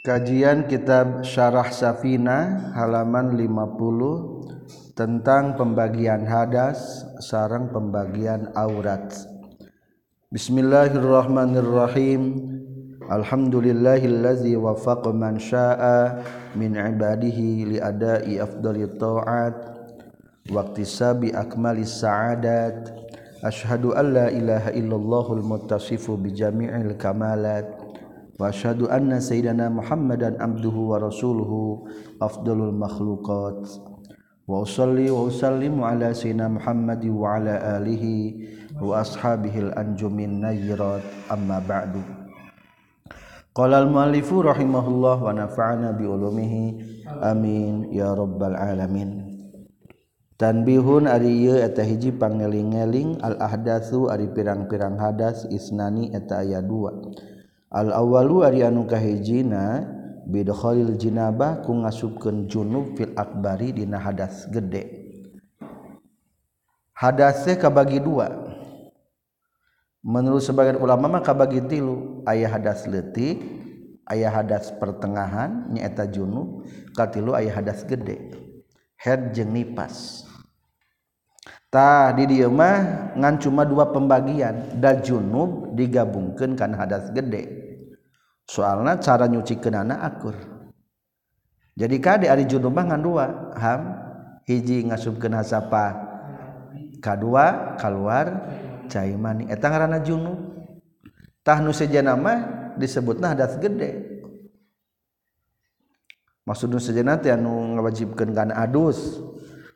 Kajian Kitab Syarah Safina halaman 50 tentang pembagian hadas sarang pembagian aurat. Bismillahirrahmanirrahim. Alhamdulillahillazi wafaqa man syaa min ibadihi li ada'i afdali ta'at wa iktisabi akmali sa'adat. Ashhadu an la ilaha illallahul muttasifu bi jami'il kamalat. Wasyhadu anna sayyidana Muhammadan abduhu wa rasuluhu afdalul makhluqat. Wa usalli wa usallimu ala sayyidina Muhammad wa ala alihi wa ashabihil anjumin nayyirat amma ba'du. Qala al-muallifu rahimahullah wa nafa'ana bi ulumihi. Amin ya rabbal alamin. Tanbihun ari ieu eta hiji pangeling-eling al-ahdatsu ari pirang-pirang hadas isnani eta aya dua. al-awwalu ari anu kahijina bidkhalil jinabah ku ngasupkeun junub fil akbari dina hadas gede. Hadasnya kabagi dua. Menurut sebagian ulama mah kabagi tilu. Ayah hadas letik ayah hadas pertengahan nyaeta junub katilu ayah hadas gede. Head jeung nipas. tah di dieu mah ngan cuma dua pembagian. Da junub digabungkeun kana hadas gede. Soalna cara nyucikeunana akur. Jadi kade ari junub mah ngan dua. Ham hiji ngasupkeun hasapa? Kadua keluar cai mani eta ngaranna junub. Tah nu sejana mah disebutna hadas gede. Maksudna sejana teh anu ngawajibkeun kana adus.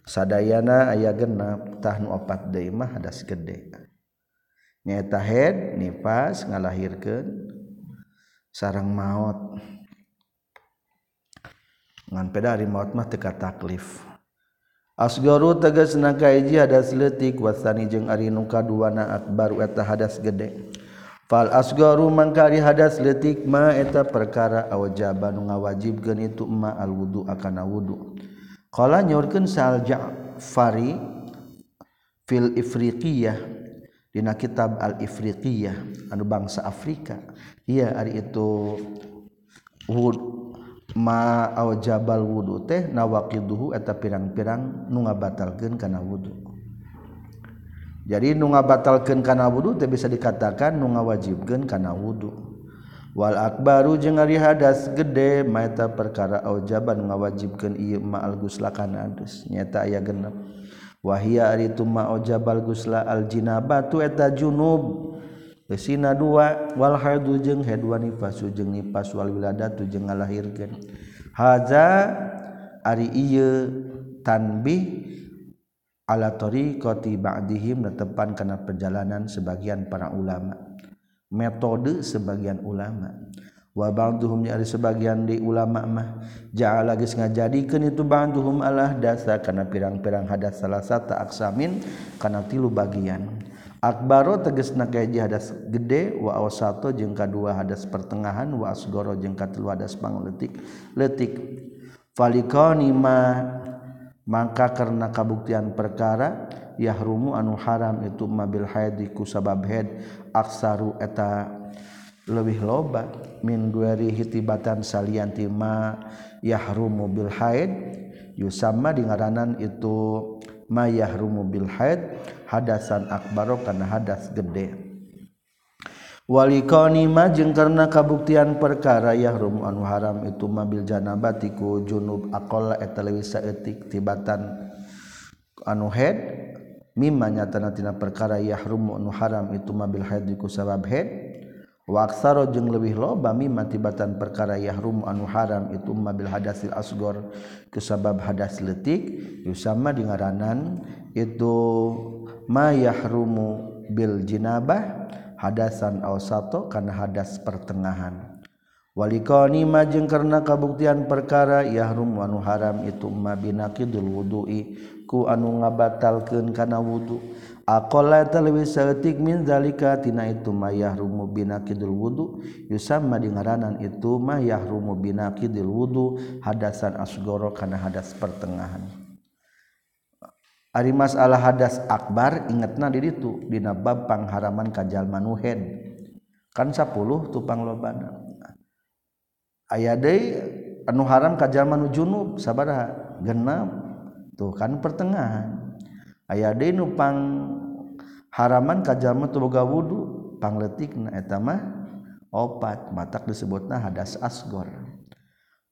sadayana aya genap tahnu opat daimah hadas gede. Nyaeta head nifas ngalahirkan sarang maut ngan peda hari maut mah teka taklif asgaru tegas naka hiji hadas letik wasani jeung ari nu kaduana akbar eta hadas gede. Fal asgaru mangkari hadas letik ma eta perkara awajaban ngawajibkeun itu ma al wudu akana wudu. Kala nyorkeun Sal Ja'fari fil Ifriqiyah dina kitab Al Ifriqiyah anu bangsa Afrika. Iya ari itu wud ma aw jabal wudu teh nawaqiduhu eta pirang-pirang nu ngabatalkeun kana wudu. Jadi nu ngabatalkeun kana wudu teh bisa dikatakan nu ngawajibkeun kana wudu. Wal akbaru jeung ari hadas gede maeta perkara aujaban ngawajibkeun ieu ma al gusla kana adus nyata aya genep wahia ari tuma aujabal gusla al jinabatu eta junub Kesina dua wal haidu jeung haid wa nifasu jeung nifas wal wiladatu jeung ngalahirkeun. Haza ari ieu tanbih ala tariqati ba'dihim netepan kana perjalanan sebagian para ulama. metode sebagian ulama. Wa ba'duhum ya sebagian di ulama mah. Ja'ala geus ngajadikeun itu ba'duhum alah dasa kana pirang-pirang hadas salasata aksamin kana tilu bagian. Akbaro tegasna kaji hadas gede wa awsato jeung kadua hadas pertengahan wa asgoro jeung katilu hadas pangletik letik falikani ma mangka karena kabuktian perkara yahrumu anu haram itu mabil haid ku sabab haid. aksaru eta lebih loba min gueri hitibatan saliantima yahrumu bil haid yusama di ngaranan itu ma yahrumu bil haid hadasan akbaro kana hadas gede. Walikoni ma jeung karena kabuktian perkara Yahrum anu haram itu ma bil junub aqalla eta leuwih saeutik tibatan anu haid mimanya tanatina perkara yahrumu nu haram itu mabil haid ku sabab haid. Wa aksaro jeung leuwih loba mimma tibatan perkara yahrumu anu haram itu mabil hadasil asgor ku sabab hadas leutik yusama dingaranan itu ma yahrumu bil jinabah hadasan awsato kana hadas pertengahan. Walikoni majeng karena kabuktian perkara yahrum wanu haram itu ma binaqidul wudu'i ku anu ngabatalkeun kana wudu aqalla talwi saeutik min zalika tina itu mayahrumu binaqidul wudu yusamma dingaranan itu mayahrumu binaqidil wudu hadasan asgoro kana hadas pertengahan Ari masalah hadas akbar ingetna di ditu dina bab pangharaman kajalma nuhen. Kan 10 tupang lobana. Aya deui anu haram kajalma nu junub sabaraha? Genap tuh kan pertengahan. Aya denupang haraman kajjallma tuboga wudhu pangletik naetama opat mata disebut nah hadas asgor.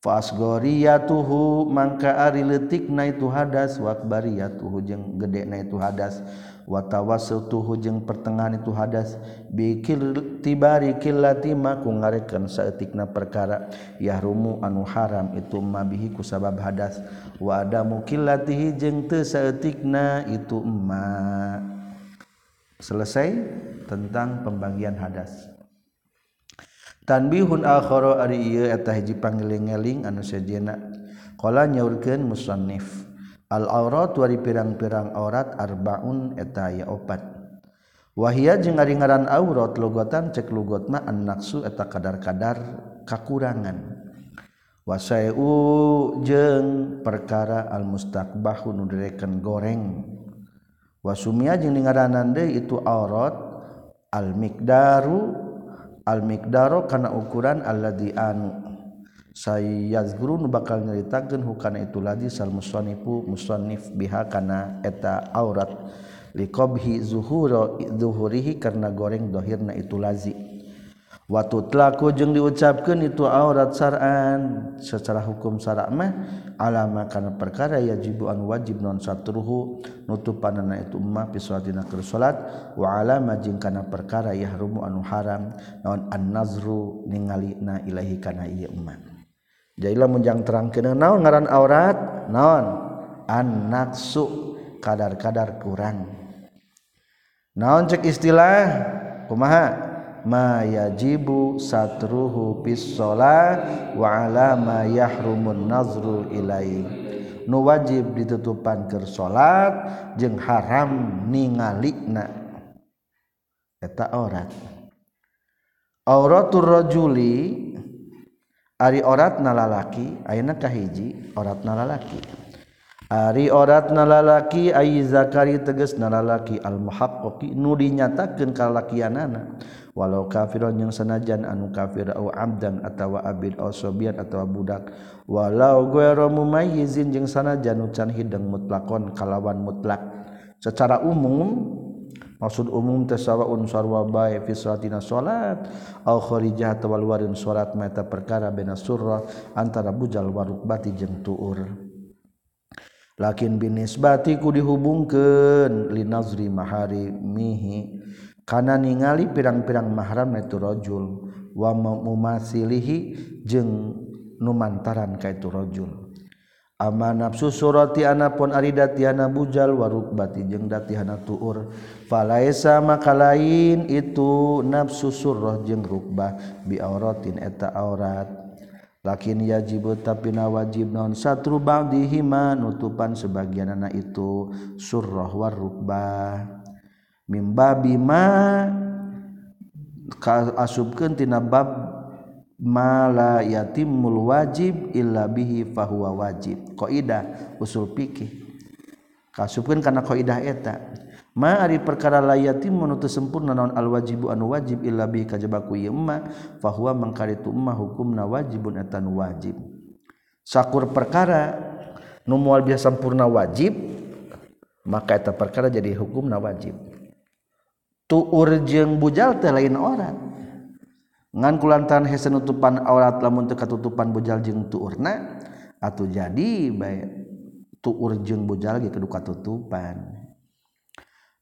Fasgoriyatuhu mangka ari letik na itu hadas wakbariyatuhu jeung gede na itu hadas. watawasutuhu jeung pertengahan itu hadas. Bikir tibari killati ma ngarekan ngarekeun saeutikna perkara. Yahrumu anu haram itu mabihi ku sabab hadas. Wa adamu killatihi jeung teu saeutikna itu ma. Selesai tentang pembagian hadas. Tanbihun akhara ari ieu eta hiji panggiling-eling anu sejenna qala nyaurkeun musannif. al-aurat wari pirang-pirang aurat arbaun eta aya opat. Wahia jeung ari ngaran aurat logotan cek lugotna an-naqsu eta kadar-kadar kakurangan. Wasai'u jeung perkara al-mustaqbahu nu direken goreng. Wasumia jeung ngaranana deui itu aurat al-miqdaru al-miqdaru kana ukuran alladzi anu saya guru nu bakal nyaritakeun hukana itu ladi sal musannif musannif biha kana eta aurat liqabhi zuhuro zuhurihi karena goreng dohirna itu lazi. Watu telaku jeung diucapkan itu aurat saran. Secara hukum sara mah alama kana perkara yajibuan wajib non satruhu nutupanana itu ummah fi salatina keur salat. Wa alama jeng karena perkara yahrumu anu haram non an-nazru ningali na ilahi kana ieu ummah. jadilah menjang terang kena. Naon ngaran aurat? Naon? Anak su kadar-kadar kurang. Naon cek istilah? Kumaha? Ma yajibu satruhu bis shalah wa ala ma yahrumun nazru ilai. Nu wajib ditutupan keur salat jeung haram ningalina eta aurat. Auratur rajuli Ari orat nalalaki ayana kahiji orat nalalaki Ari orat nalalaki ay zakari teges nalalaki almuhaqqi nu dinyatakeun kalakianana. Walau kafiron yang sanajan anu kafir au abdan atawa abid au sobian atawa budak. Walau ghairu mumayyizin jeung sanajan ucan hideng mutlakon kalawan mutlak. Secara umum maksud umum tasawaun sarwa bae fi salatina salat. Au kharijah tawal warin salat mata perkara bena surra antara bujal warukbati jeung tuur. Lakin binisbati ku dihubungkeun linazri mahari mihi kana ningali pirang-pirang mahram itu rajul. Wa mumasilihi jeung numantaran ka itu rajul. Ama nafsu surati anapun ari datiana bujal warukbati jeung datihana tuur. Falaisa maka lain itu nafsu surah jeung rukbah bi auratin eta aurat. Lakin yajibu tapi na wajib non satru ba'dihima nutupan sebagianana itu surah warukbah. Mimba bima asubkeun tina bab mala yatimul wajib illa bihi fahuwa wajib. Qaidah usul fikih. Kasupkeun kana qaidah eta. Ma ari perkara la yatim menutu sempurna naon al wajibu anu wajib illa bihi kajaba ku ieu emma fahuwa mangkaritu emma hukumna wajibun etan wajib. Sakur perkara nu moal biasa sampurna wajib maka eta perkara jadi hukumna wajib. Tuur jeung bujal teh lain orang. ngan kulantaran hese nutupan aurat lamun teu katutupan bojal jeung tuurna atuh jadi bae tuur jeung bojal ge kudu katutupan.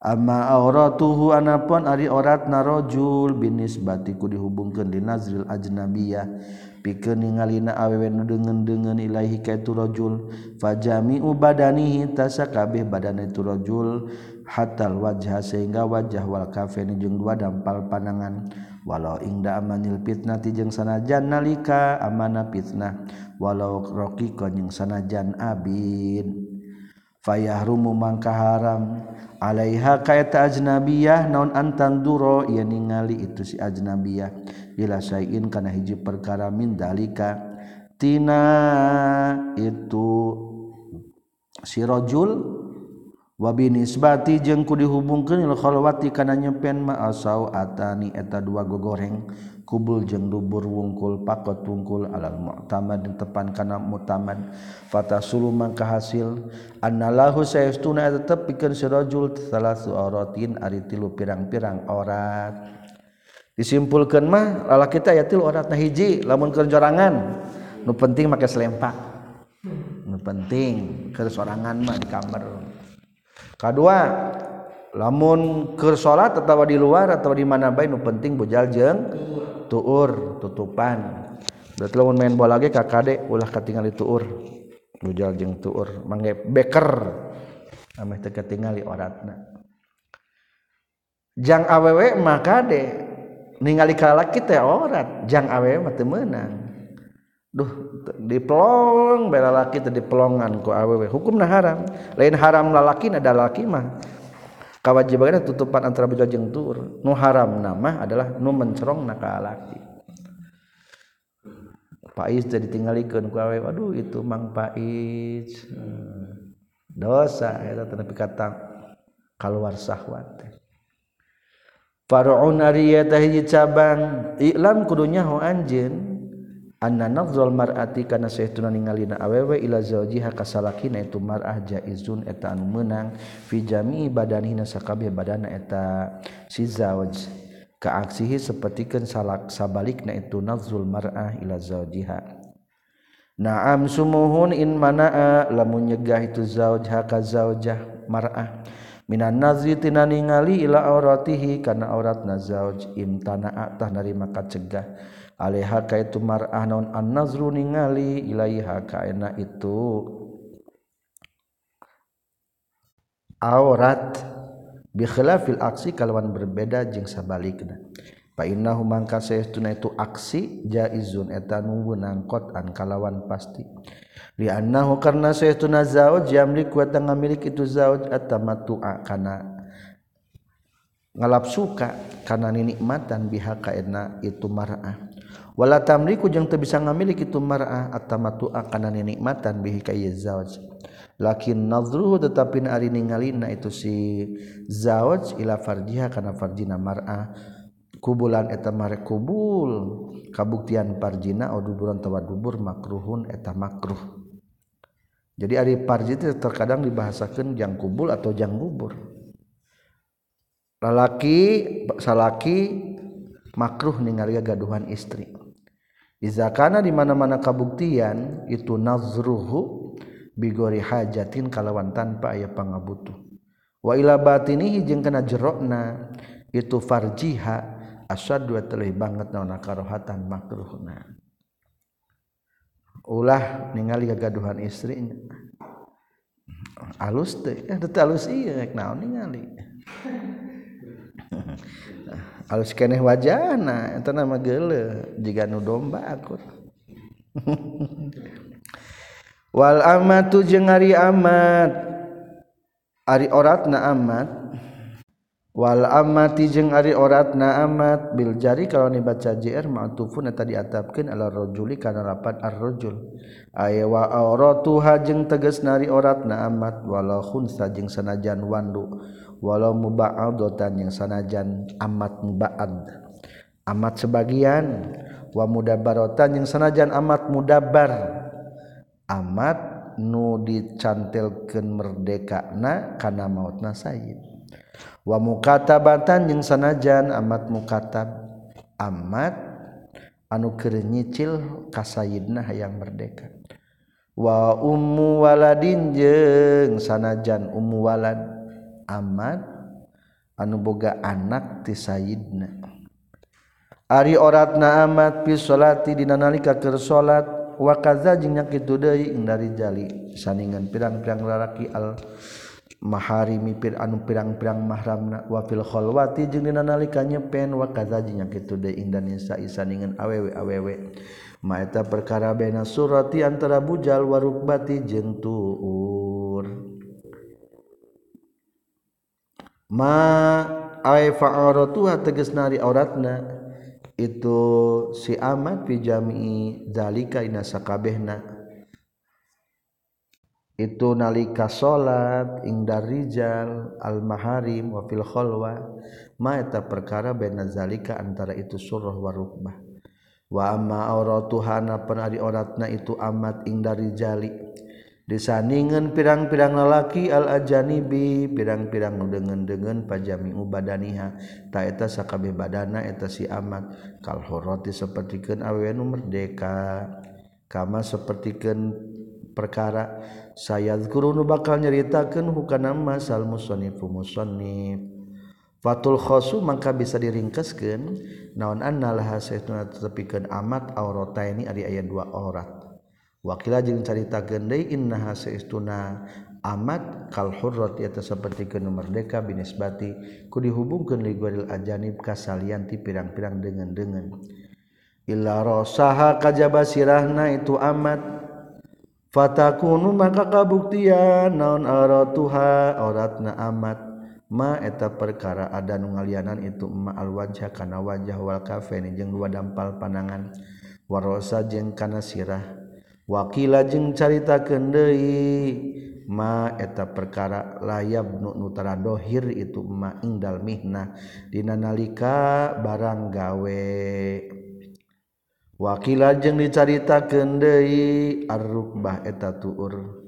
Ama auratuhu anapun ari orat narojul binis batiku dihubungkan di nazril ajnabiyah. Pikeun ningalina awewe nu deungen-deungen ilahi ka itu rajul fajami ubadanihi tasakabeh badan itu rajul hatal wajah sehingga wajah wal kafeni jeung dua dampal panangan walau ingda amanil fitnah tijeng sanajan nalika amana fitnah. Walau roki jeung sanajan abid. Fayahrumu mangka haram. Alaiha kaita ajnabiyah naon antan duro ia ningali itu si ajnabiyah. Ila sayin kana hiji perkara min dalika. Tina itu si rajul wabinisbati jeung ku dihubungkeun il khalwati kana nyempen ma'asau atani eta dua gogoreng. Kubul jeung dubur wungkul pakot wungkul alal mu'tamad tepan kana mu'tamad. Fatasulu mangka hasil annalahu sayastuna eta tepikeun sirajul salasu auratin ari tilu pirang-pirang aurat disimpulkeun mah lalaki teh aya tilu auratna hiji lamun keur jorangan nu penting make selempak. Nu penting keur sorangan mah di kamar kedua lamunker salat atau di luar atau di mana baik nu penting bujal jeng tuur tutupan. Berarti lamun main bola lagi kakade ulah ketinggalan tuur. Bujal jeng tuur mangge beker. Ameh teu ketinggali oratna. Jang awewe maka de ningali kalaki teh orat jang awewe mah teu meunang. Duh dipelong bela laki teh dipelongan ku awewe. Hukumna haram. Lain haram lalaki ada laki mah. Kawajibannya tutupan antara bujal jeung tur nu haram nama adalah nu mencerong na ka laki. Pais teh ditinggalikeun ku awewe. Aduh itu mang Pais. Dosa eta nepi kata keluar sahwat teh. Cabang. Iklam kudunya ho anjeun anna nafzul mar'ati kana saytuna ningalina awewe ila zawjiha kasalakina itu mar'ah jaizun eta anu meunang fi jami badanina sakabeh badana eta si zawj. Kaaksihi sapertikeun salak sabalikna itu nafzul mar'ah ila zawjiha. Naam sumuhun in manaa lamun nyegah itu zawjha ka zawjah mar'ah. Minan nazri tina ningali ila auratihi kana auratna zauj imtanaa tah narima kacegah alaiha ka itu mar'ah naon an nazru ningali ilaiha kaena itu. Aurat bi khilafil aksi kalawan berbeda jeung sabalikna. Fa innahu mangka saestuna itu aksi jaizun eta nu nangkot an kalawan pasti. Li'annahu karna saytuna zauj yamlik wa ngamilik itu zauj atamattu'a kana ngalap suka kana nikmatan biha kaena itu mar'ah wala tamliku jeung teu bisa ngamilik itu mar'ah atamattu'a kana nikmatan bihi ka zauj. Lakin nadhruhu tetapi ari ningalina itu si zauj ila farjiha kana farjina mar'ah kubulan eta mare kubul. Kabuktian parjina au duburan tawa dubur makruhun eta makruh. Jadi ari parji itu terkadang dibahasakan jang kubul atau jang bubur lalaki salaki makruh ningali gaduhan istri izakana di mana-mana kabuktian itu nazruhu bigori hajatin kalawan tanpa aya pangabutuh. Wa ila batinihi jeung kana jerokna itu farjiha asyadu teueuh banget naon karohatan makruhna. Ulah ningali gagaduhan istrinya alus teh ya alus iya naon ningali alus keneh wajana eta nama geule jiga nu domba aku wal amatu jeung ari amat. Ari oratna amat. wal amati jeung ari orat na amat. Bil jari kalau dibaca jr ma'tufun eta diatapkeun ala rajuli kana lapan ar-rajul. Aya wa auratuha jeung tegas nari orat na amat. Walau khunsa jeung sanajan wandu. Walau muba'adatan yang sanajan amat muba'ad. Amat sebagian. Wa mudabaratan yang sanajan amat mudabar. Amat nu dicantilkeun merdekana kana mautna sayyid. wa mukatabatan jeung sanajan amat mukatab amat anu keur nyicil kasayidna hayang merdeka. Wa ummu waladin jeung sanajan ummu walad amat anu boga anak ti sayidna Ari oratna amat fi salati dina nalika keur salat wa kaza jeung nya kitu deui dari jali saningan pirang-pirang lalaki al mahari mipir anu pirang-pirang mahramna wafil khalwati jeung dina nalika nyepen wa kadzajinya kitu de indan nisa isaningan awewe-awewe ma eta perkara bena surati antara bujal warukbati jeung tuur. Ma ay fa'aratuha teges nari auratna itu si amat fi jami'i zalika ina sakabehna. itu nalika salat ingdar rijal al maharim wa fil khalwa ma eta perkara baina zalika antara itu surah wa rukbah. Wa amma auratuhana panari oratna itu amat ingdar rijali. Disaningan pirang-pirang lalaki al ajanibi pirang-pirang dengan-dengan pajami ubadaniha. Ta eta sakabeh badana eta si amat. Kal horoti sapertikeun awewe nu merdeka. Kama sapertikeun perkara. Sayadkurunu bakal nyaritakeun nama sal musannifu musonif fatul khosu mangka bisa diringkeskeun. Naon anna laha tetepikeun amat aurataini ari aya dua aurat. Wakila jeung caritakeun deui innaha saytuna amat kal hurrat eta sapertikeun merdeka binisbati ku dihubungkeun li gwaril ajanib kasalian ti pirang-pirang dengan-dengan illa rasaha kajaba sirahna itu amat. Fatakunu maka kabuktian naon aratuha auratna amat. Ma eta perkara ada nu ngalianan itu ma al wajah kana wajah wal kafeni jeung dua dampal panangan warosa jeung kana sirah. Wakila jeung caritakeun deui ma eta perkara layab nu nutara dohir itu ma ingdal mihnah. Dina nalika barang gawe. wakila jeung dicaritakeun deui arrukbah eta tuur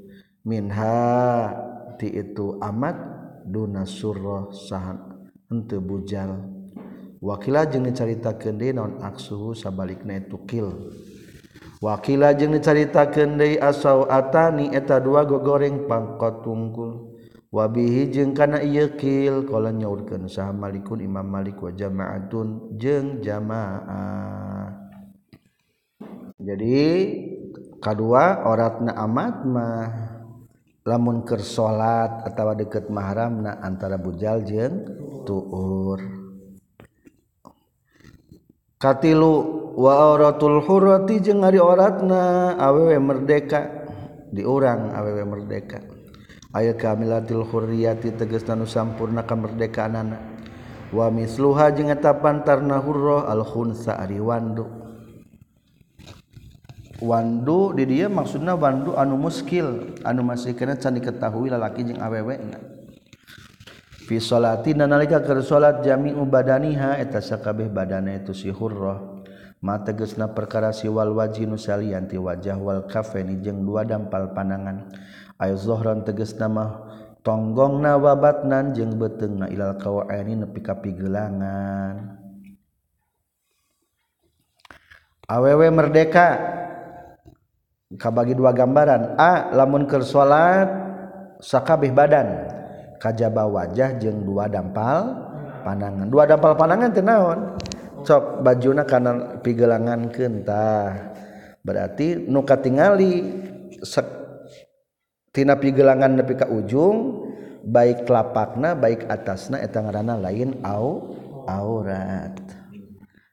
minha ti itu amat duna surah sahan henteu bujal. Wakila jeung dicaritakeun deui non aksuhu sabalikna itu kil. Wakila jeung dicaritakeun deui asau atani eta dua gogoreng pangkot tungkul. Wabihi jeung kana ieu kil kala nyaurkeun saha malikun imam malik wa jama'atun jeung jamaah. jadi kedua oratna amat mah lamun ker salat atau deket mahramna antara bujal jeung tuur. Katilu wa auratul hurati jeung ari oratna awewe merdeka. Diurang awewe merdeka. Aya kamilatil hurriyati tegasna nu sampurna kamerdekaanana. Wa misluha jeung eta pantarna hurra al khunsa ari wandu. Wandu di dia maksudnya Wandu anu muskil. Anu masih kena can diketahui lalaki jeung awewe fi salatina nalika keur salat jami badaniha eta sakabeh badana itu si hurrah. Ma tegasna perkara si wal wajinu salian ti wajah wal kafeni jeung dua dampal panangan ay zuhran tegasna mah tonggongna wabatnan jeung beteungna ilal kawaini nepi ka pigelangan awewe merdeka. kabagi dua gambaran. A lamunker salat sakabeh badan. Kajaba wajah jeung dua dampal panangan. Dua dampal panangan teu naon? Sok bajuna kana pigelangan kentah berarti nu katingali tina pigelangan nepi ka ujung baik lapakna baik atasna eta ngaranna lain au aurat.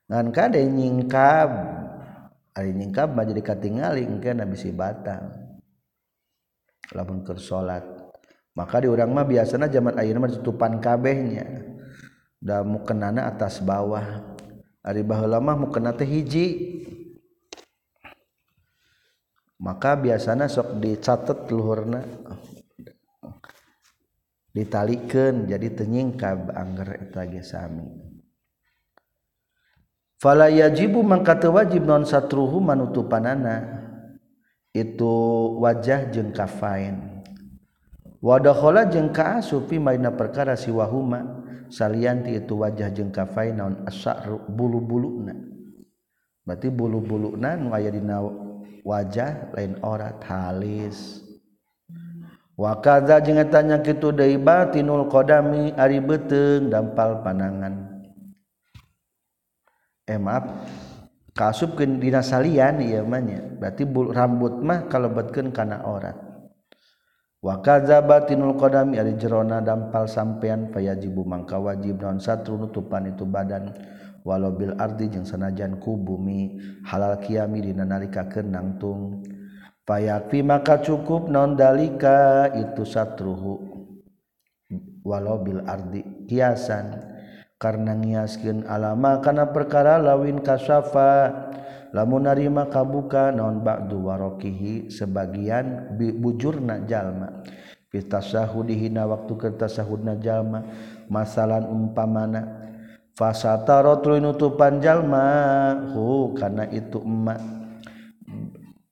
Ngan kade nyingkab. ari nyingkap mah jadi katingali engke nabi bisi batang. Lamun keur salat maka di urang mah biasana zaman ayeuna mah tutupan kabehnya. Da mukenana atas bawah. Ari baheula mah mukena teh hiji. Maka biasana sok dicatet luhurna. Ditalikeun jadi tenyingkab angger eta sami. Fala yajibu mangka teu wajib non satruhu manutupanana itu wajah jeung kafain. Wadakhala jeung kaasupi maina perkara siwahuma. Salianti itu wajah jeung kafain naon asyaru bulu-buluna. Berarti bulu-buluna nu aya dina wajah lain orat halis wa kadza jeung eta nya kitu deui batinul qadami ari beuteung dampal panangan eh maaf. Kasubkeun dina salian ieu mah berarti rambut mah kalebetkeun kana aurat wa kadzabatinul qadami ari jerona dampal sampean fayajibu mangka wajib naon satru nutupan itu badan. Walau bil ardi jeung sanajan ku bumi halal kiami dina nalika kenangtung fayakfi maka cukup non dalika itu satruhu. Walau bil ardi kiasan. karena ngiaskin alama karena perkara lawin kasafa lamun narima kabuka naon ba'du warokihi sebagian bujurna jalma. Fitasahudihina waktu kertasahudna jalma masalan umpamana fasata rotlu nutupan jalma hu karena itu emak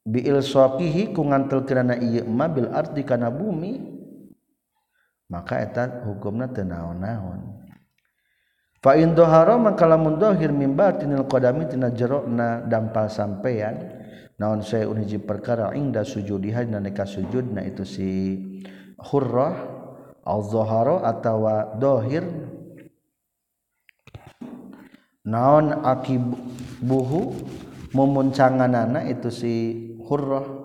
biil sokihi ku ngantel iya emak bil arti karena bumi. Maka etat hukumna tenaon-naon Fain doharo mangkalamun dohir mimba tinil kodami tina jerokna dampal sampeyan. Naon saya uniji perkara indah sujudiha dina neka sujudna itu si hurrah al zoharo atau dohir. Naon akibuhu memuncanganana itu si hurrah.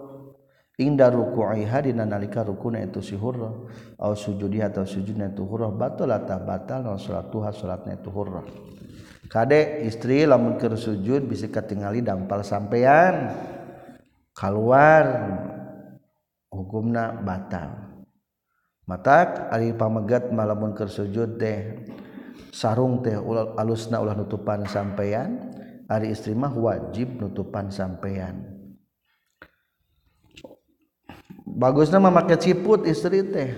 inda ruku'iha dina nalika rukuna itu si hurrah au sujudiha atau sujudna itu hurrah batalata batal non salatuha salatna itu hurrah kade istri lamun keur sujud bisa katingali dampal sampean keluar hukumna batal. Matak ari pamegat malamun keur sujud teh sarung teh ulah alusna ulah nutupan sampean ari istri mah wajib nutupan sampean bagusnya memakai ciput istri teh.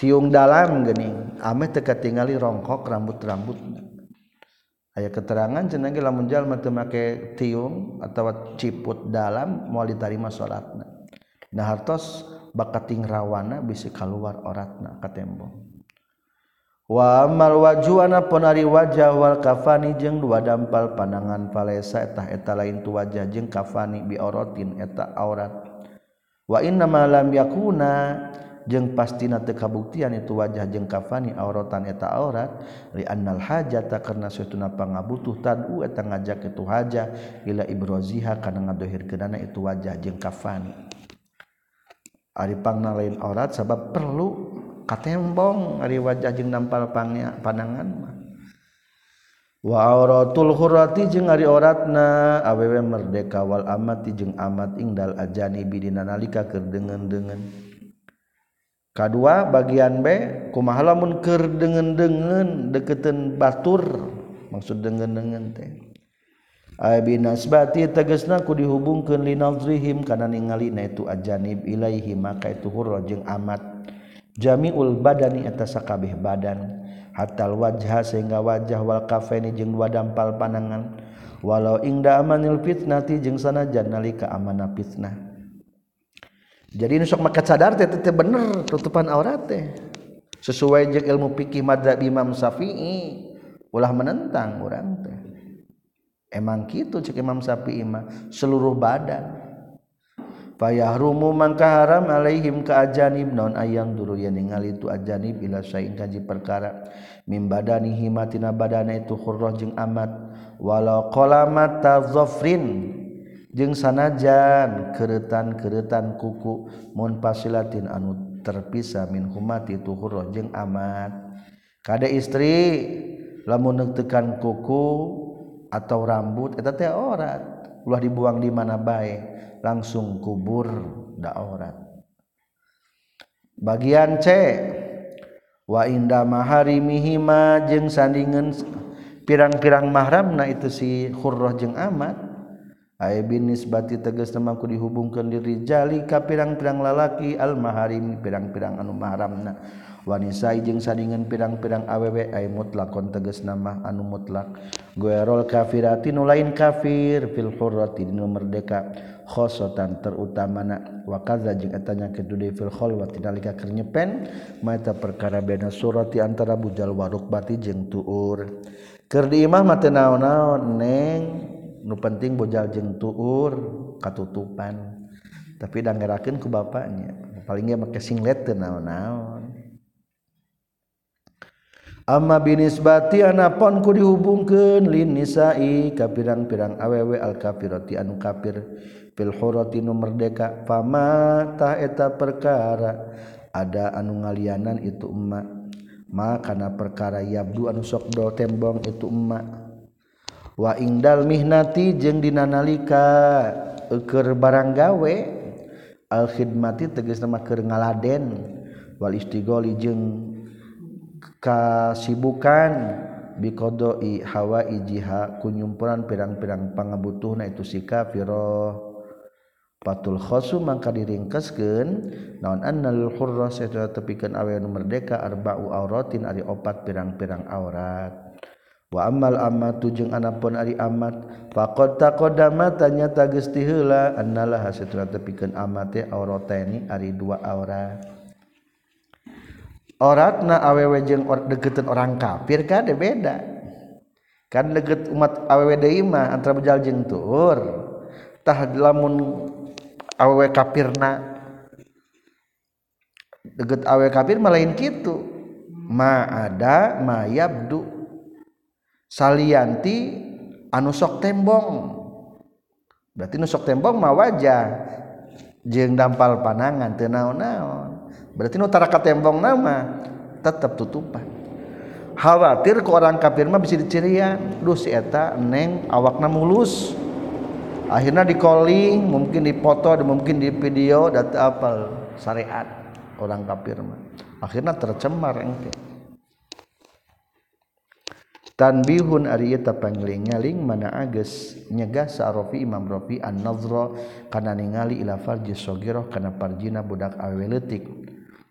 Tiung dalam geni ame teka tinggali rongkok rambut-rambut. Aya keterangan cenangi lamun jalma teu make tiung atau ciput dalam mau diterima salatna. Nah hartos bakating rawana bisa keluar oratna ka tembok wamal wajuana ponari wajah wal kafani jeung dua dampal pandangan palesa etah eta lain tu wajah jeung kafani biorotin eta aurat. Wa inna ma lam yakuna jeung pastina teu kabuktian itu wajah jeung kafani auratan eta aurat. Li annal hajata karna satuna pangabutuh tadu eta ngajak itu hajah. Ila ibroziha kana ngadohirkeunana itu wajah jeung kafani. Ari pangna lain aurat sabab perlu katembong ari wajah jeung nampal pandangan mah. Wa auratul hurati jeung ari auratna awewe merdeka wal amati jeung amat ingdal ajani bidina nalika keur dengan-dengan kadua bagian B kumaha lamun keur deungeun-deungeun deketeun batur maksud deungeun-deungeun teh. Binasbati tegesna ku dihubungkan linazrihim karena ningali na itu ajanib ilaihi maka itu hurra jeung amat. Jamiul badani atas sakabeh badan. Hatal wajah sehingga wajah wal kafeni jeung dua dampal panangan walau ingda amanil fitnati jeung sanajan nalika amanah fitnah. Jadi nu sok maka sadar teh teh bener tutupan aurat teh. Sesuai jeung ilmu fikih madzhab Imam Syafi'i ulah menentang urang teh. Emang kitu cek Imam Syafi'i mah seluruh badan. payahrumu mangka haram alaihim ka ajanib naon ayang dulu yang ningali itu ajanib bila saing kaji perkara. Mimbadani himatina badana itu khurrah jeung amat. Walau qalamat tazafrin jeung sanajan keretan-keretan kuku mun pasilatin anu terpisah min humati itu khurrah jeung amat. Kada istri lamun tekan kuku atau rambut eta teh ora. ulah dibuang di mana baik langsung kubur daurat bagian C wa inda mahari mihima jeung sandingan pirang-pirang mahramna itu si khurrah jeung amat. binisbati teges namaku dihubungkan diri jali ka pirang-pirang lalaki al maharim pirang-pirang anu mahramna wanisai jeung sadingan pirang-pirang awewe ay mutlakon tegas nama anu mutlak. Goerol kafirati nu lain kafir fil hurrati dinu merdeka khosotan terutamana. Wa kadza jeung etanya kitu fil khalwati nalika keur nyepen mata perkara bena surati antara bujal waruk bati jeung tuur. Keur di imah mah teu naon-naon neng. nu penting bojal jeng tuur katutupan. Tapi dangerakeun ku bapaknya. Palingnya make singlet teu naon-naon. Amma binisbati anapon ku dihubungkeun lin nisai ka pirang-pirang awewe al kafirati anu kafir. Fil hurati nu merdeka fama ta eta perkara. Ada anu ngalianan itu emak. Ma kana perkara yabdu anu sok do tembong itu emak. waingdal mihnati jeung dinanalika eker barang gawe alkhidmati teges nama keur ngaladen. Wal istigoli jeung kasibukan. Biqadoi hawa ijiha kunyumpuran pirang-pirang pangabutuhna itu sikapiro patul khosu mangka diringkeskeun. Naon annal hurra satuna tepikeun awe nu merdeka arba'u auratin ari opat pirang-pirang aurat. Wa ammal amatu jeung anapun ari amat. Faqad taqaddama tanyata geus ti heula annalah satya tepikeun amat teh auratani ari dua aurat auratna awewe jeung deketeun orang kafir kan beda. Kan deket umat awewe deui mah antara bejal jeung tuur. Tah lamun awe kafirna deket awe kafir malain gitu ma ada ma yabdu salianti anu sok tembong. Berarti nusok tembong mah wajah. Jeng dampal panangan teu naon-naon. Berarti nu taraka tembong nama tetap tutupan. Khawatir ke orang kafir mah bisa dicirian duh si eta neng awakna mulus. Akhirnya di calling mungkin dipoto mungkin di video data apal syariat orang kafir mah. Akhirnya tercemar engke. tanbihun ari eta pangling-ngaling mana ages nyegah sa'rofi Imam Rafi an-nazra kana ningali ila farji sagirah kana farjina budak aweletik.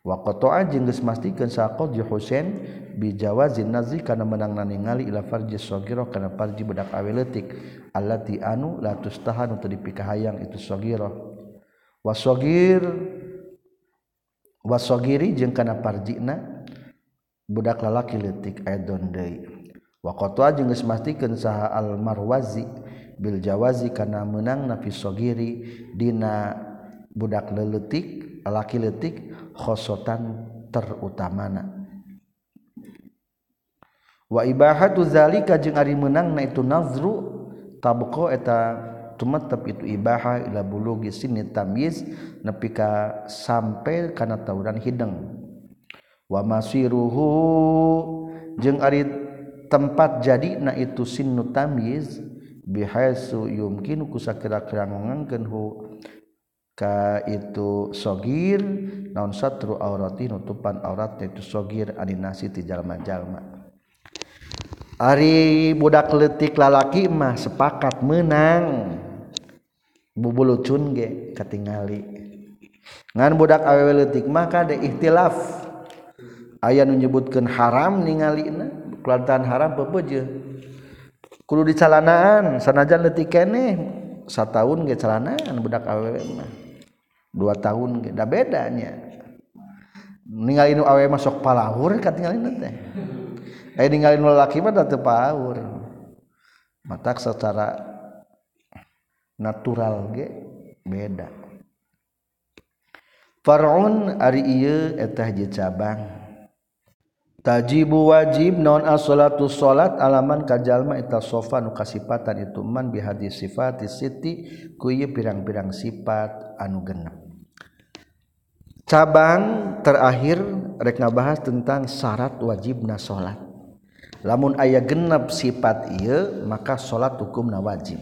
Wa qata'a jeung geus mastikeun saqot ju Husain bi jawazin nazri kana menangna ningali ila farji sagirah kana farji budak aweletik. Allati anu la tustahanu tadi pikahayang itu sagirah. Wa sagir wasogiri jeung kana parjina budak lalaki letik edon deui waqtua jeung geus mastikeun saha al marwazi bil jawazi kana meunang nafi sogiri dina budak leletik laki letik khosotan terutamana. Wa ibahatu zalika jeung ari meunangna itu nazru tabqa eta tumetep itu ibaha ila bulugi sini tamyiz nepi ka sampai kana tauran hideng. Wa masiruhu jeung ari tempat jadi na itu sinnu tamyiz bihaisu yumkinu kusakira kerangongengkeun hu. Ka itu sogir naon satru aurati nutupan aurat itu sogir aninasi ti jalma-jalma. Ari budak letik lalaki mah sepakat menang bubulucun ge katingali. Ngan budak awewe letik mah kada ihtilaf. Aya nu nyebutkeun haram ningalina kelantaran haram pepeje kudu dicalanaan sanajan letik kene sataun ge calanaan budak awewe mah. Dua tahun ge da bedanya ninggalin awewe mah sok palawur katinggalin teh. Eh ninggalin lelaki mah teu paur matak secara natural ge beda. Far'un ari ieu eta hiji cabang. tajibu wajib non as-salatu salat alaman kajalma eta sofa nu kasipatan itu man bi hadis sifat siti ku pirang-pirang sifat anu genep. Cabang terakhir rek ngabahas tentang syarat wajibna salat. Lamun aya genep sifat ieu maka salat hukumna wajib.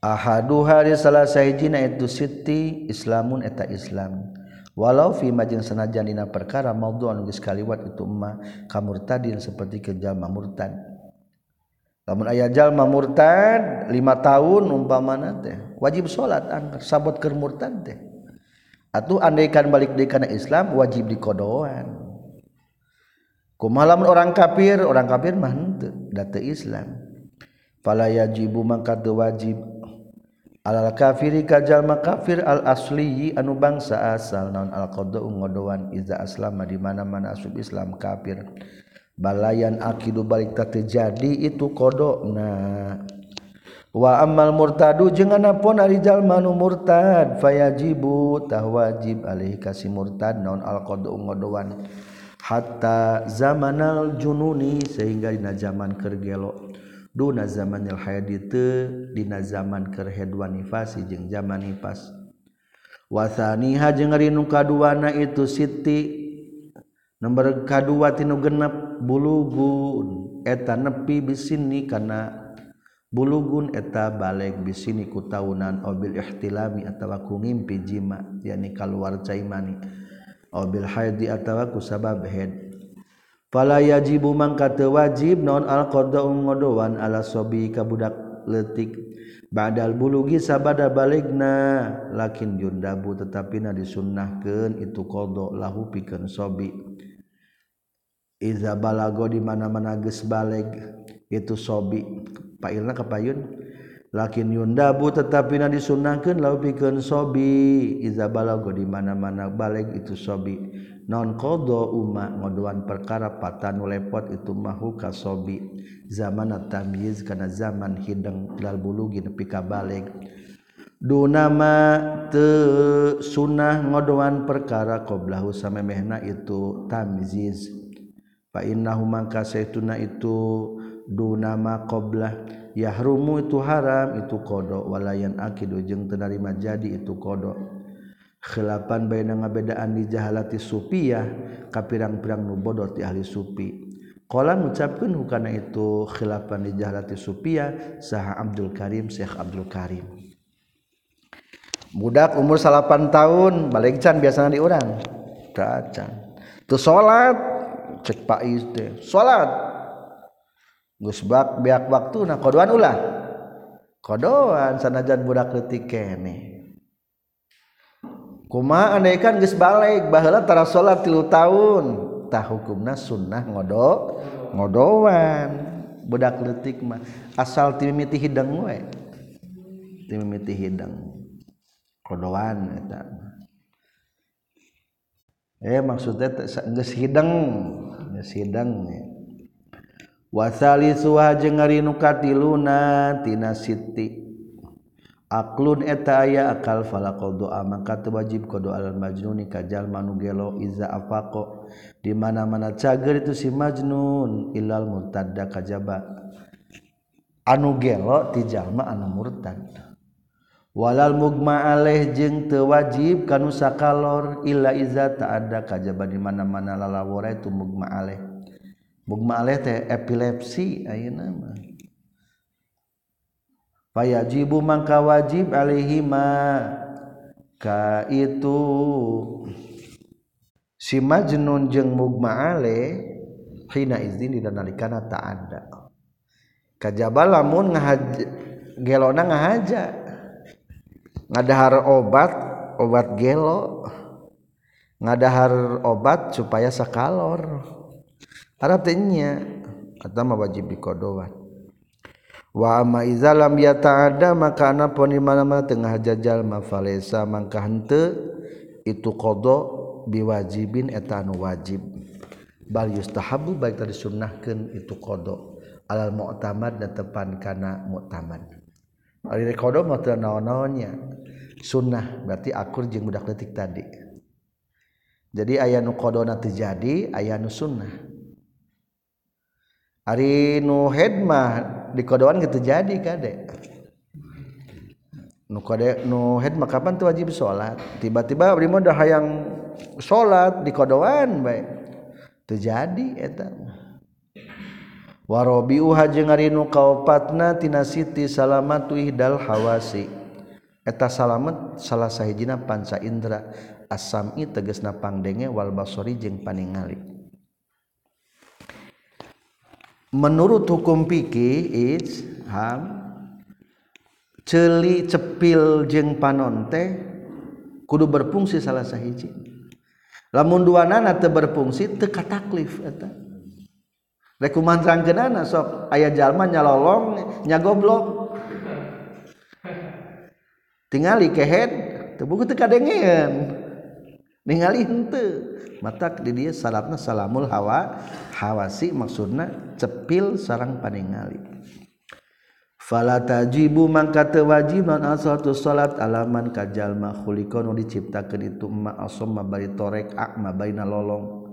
Ahadu hari salah sahijina itu siti islamun eta islam. Walau fi majin senajan dina perkara maudhu anu geus kaliwat itu emma kamurtadin seperti ke jalma murtad lamun aya jalma murtad lima tahun umpamana teh wajib salat angker sabot keur murtad teh. Atuh andaikan balik deui kana Islam wajib dikodoan malaman orang kafir orang kafir mah data Islam. Pala yajibu mangka wajib alal kafiri kajallma kafir al asliyi anu bangsa asal. Naon alqdo ngodoan iza aslama di mana-mana asub Islam kafir. Balayan akidu balik tak terjadi itu kodok nah wa amal murtadu jangan napun arijal jalmanu murtad fayajibu tah wajib alih kasih murtad. Naon alqdo ngodoan. Hatta zamanal jununi sehingga dina zaman kergelo. Duna zamanil hayadi dina zaman kerheduan nifasi jeung zaman nifas. Wasaniha jeung ari nu kaduana itu siti. Nomor kadua tinu genep bulugun. Eta nepi bisini kana bulugun eta balik bisini ku taunan obil ihtilami atawa ku ngimpi jima yakni kaluar caimani. Obil haidi atawa ku sabab Fala yajibu mangka teu wajib non al qada'u ngodowan ala sobi ka budak leutik. Badal bulugi sabada baligna lakin jundabu tetapi na disunnahkeun itu qada lahu pikeun sobi. Iza balago di mana-mana geus baleg itu sobi. Pailna kepayun lakin yundabu tetapi na disunnahkeun lahu pikeun sobi. Iza balago di mana-mana baleg itu sobi. Non kodo umat ngodoan perkara patan lepot itu mahu kasobi zaman tamyiz karena zaman hidang lal bulugi nepi kabalik nama te sunnah ngodoan perkara qoblahu sama mehna itu tamyiz. Fa innahu mangka itu nama qoblah. Yahrumu itu haram itu kodok walayan akidu jeung tenerima jadi itu kodok khelapan bay ngabedaan di jahalati supiah ka pirang-pirang nubodoh ti ahli supi. Qala ngucapkeun hukana itu khilapan di jahalati supiah saha Abdul Karim Syekh Abdul Karim. Budak umur 8 tahun balik can biasanya di orang tacan tuh salat cek pak teh salat geus bak beak waktu nah kodoan ulah. Kodoan sanajan budak leutik keneh kuma andaikan geus balik? Baheula tara salat 3 tahun. Tah hukumna sunnah ngodo ngodowan budak leutik mah. Asal timimiti hidang we. Timimiti hidang ngodowan eta eh maksudnya geus hidang geus hidang wasali suha jeung ari nu katiluna tina siti. Aklun eta aya akal fala qdoa maka wajib qdo al majnuni kajal manugelo iza afaqo di mana-mana cager itu si majnun ilal murtadda kajaba. Anu gelo ti jalma anu murtad. Walal mugma alaih jeung teu wajib kanu sakalor illa iza ta'adda kajaba di mana-mana lalawara itu mugma alaih mugma alaih teh epilepsi ayeuna mah. payajibu mangka wajib alaihima ka itu. Si majnun jeung mugma ale hina izin dina nalikana ada. Kajaba lamun ngahaja gelona ngahaja. Ngadahar obat obat gelo. Ngadahar obat supaya sakalor. Artinya atama atau wajib dikodoan wama izalam ya tak ada mana-mana tengah jajal mafalesa mangka hente itu kodok biwajibin etan wajib. Bal yustahabu baik tadi sunnahkan itu kodok alal mu'tamad dan tepan kana mu'tamad. Alil kodok mau naon-naonnya. Sunnah berarti akur jeung budak detik tadi. Jadi aya ayanu kodona terjadi ayanu sunnah. hari nu hedmah di kodoan gitu jadi kade. Nu kode nu hedmah kapan tuh wajib sholat? Tiba-tiba abdi mah dah hayang sholat di kodoan baik terjadi eta. Warobi uha jeung ari nu kaopatna tina siti salamat dal hawasi. Eta salamet salah sahijina panca indra. Asami tegesna pangdenge wal basori jeung paningali. menurut hukum fikih is ham celi cepil jeng panon teh kudu berfungsi salah sahiji. Lamun dua nana teu berfungsi teu kataklif eta. Rek kumantrangkeunana sok aya jalma nyalolong nyagoblok. Tingali kehead teu buku teu kadengeun ningali henteu. Mata di dia salapna salamul hawa hawasi maksudna cepil sarang paningali. Fala tajibu mangka teu wajib non asatu salat alaman kajalma khuliqa diciptakeun itu ma asomma bari torek akma baina lolong.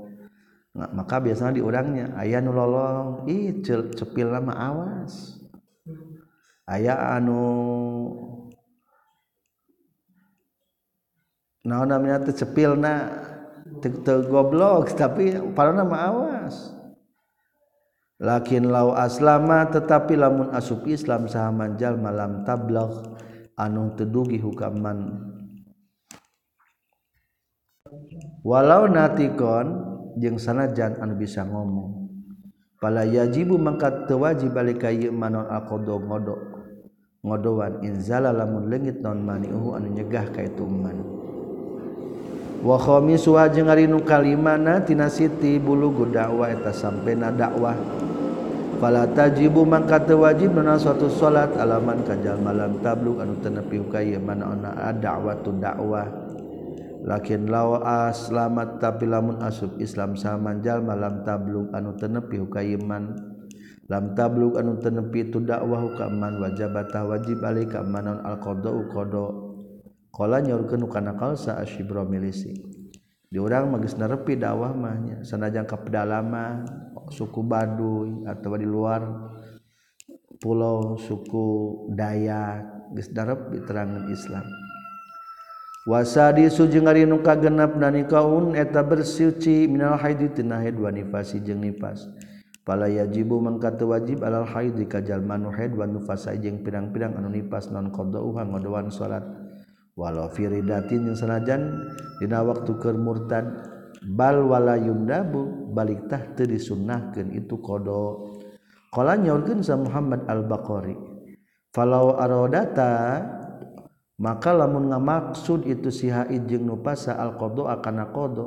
Nah, maka biasanya di orangnya aya nu lolong. Ih cepil lama awas. Aya anu naon namanya teh cepilna teu goblok tapi parana mah awas lakin lau aslama tetapi lamun asup Islam saha manjal malam tablag anu tedugi hukaman walau natikon jeung sanajan anu bisa ngomong. Pala yajibu mangkat teu wajib balik ka ieu manon aqdo ngodo ngodoan inzala lamun leungit non maniuhu anu nyegah ka itu man wa suha jeung ari nu kalimana tina siti bulu dakwah eta sampena dakwah. Fala tajibu mangka teu wajib nana suatu salat alaman kajal malam tabluk anu teu nepi ka ieu mana da'watu dakwah. Lakin lawa aslamat tapi lamun asub Islam saman jal malam tabluk anu tenepi nepi lam tabluk anu tenepi tu dakwah ka man bata wajib alika manon al qada qada Kala nyorkeun kana kalsa asyibra milisi. Diurang mah geus nerepi dakwah mah nya sanajan ka pedalaman suku Baduy atawa di luar pulau suku Dayak geus darep diterangkeun Islam. Wasadi sujeng ari nu kagenep nanikaun eta bersuci minal haid tina haid wa nifasi jeung nifas. Pala yajibu mangka wajib alal haid ka jalma haid wa nifas jeung pirang-pirang anu nifas non qada'uha ngodoan salat. Walau firidatin yang sanajan dina waktu keur murtad bal wala yundabu balik tah teu disunnahkeun itu qada qala nyaurkeun sa Muhammad al-Baqari falau aradata maka lamun ngamaksud itu si haid jeung nu pasa al qada akana qada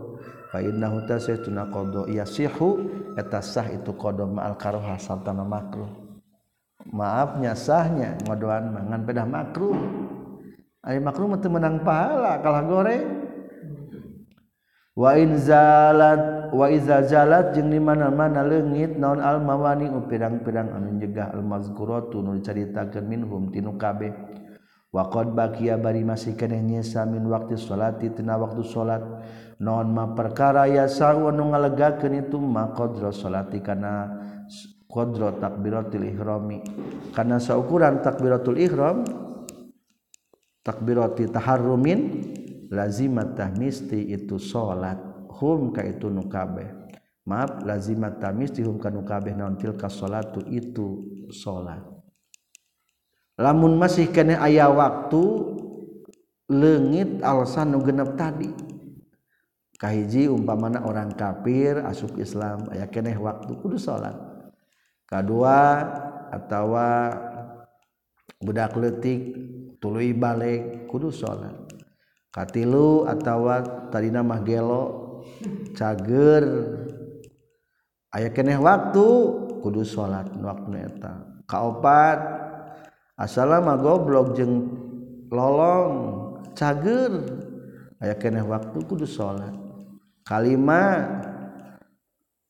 fa innahu tasaytuna qada yasihu eta sah itu qada ma al karoha sarta makruh. Maafnya sahnya ngodoan mangan pedah makruh Ayo maklum itu menang pahala kalah goreng. Wa in zalat wa iza zalat jeung di mana-mana leungit naon al mawani pirang-pirang anu nyegah al mazkuratu nu dicaritakeun minhum tinu kabeh. Wa qad baqiya bari masih keneh nyesa min waqti sholati tina waktu salat naon ma perkara ya sawu anu ngalegakeun itu ma qadra sholati kana qadra takbiratul ihrami kana saukuran takbiratul ihram takbirati taharrumin lazimat tahmisti itu salat hum ka itu nu kabeh. Maaf lazimat tahmisti hum ka nu kabeh naon tilka salatu itu salat lamun masih kene aya waktu leungit alasan nu genep tadi. Kahiji umpamana orang kafir asuk Islam aya keneh waktu kudu salat kadua atawa budak letik tulu balik kudu salat katilu atawa tadi mah gelo cager. Aya keneh waktu kudu salat waktu eta. Kaopat asalama goblok jeung lolong cager. Aya keneh waktu kudu salat kalima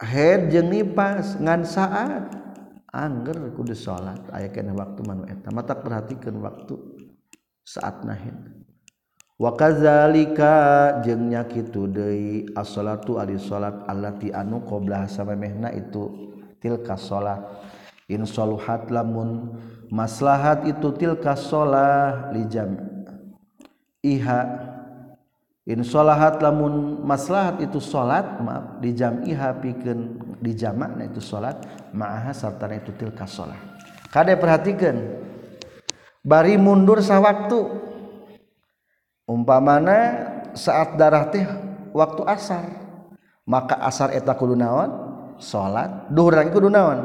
head jeng nipas ngan saat. Angger kudu salat aya keneh waktu manueta mata perhatikeun waktu. saat nahin wakazalika jengnya kitu deui as-salatu ari salat allati anu qabla samemehna itu tilka salat in saluhat lamun maslahat itu tilka salah li iha. In salahat lamun maslahat itu salat maaf di jam'iha pikeun di jamakna itu salat ma'aha sartana itu tilka salah. Kade perhatikan bari mundur sawaktu. Umpamana saat darah teh waktu asar. Maka asar eta kudu naon? Salat duhur lagi kudu naon?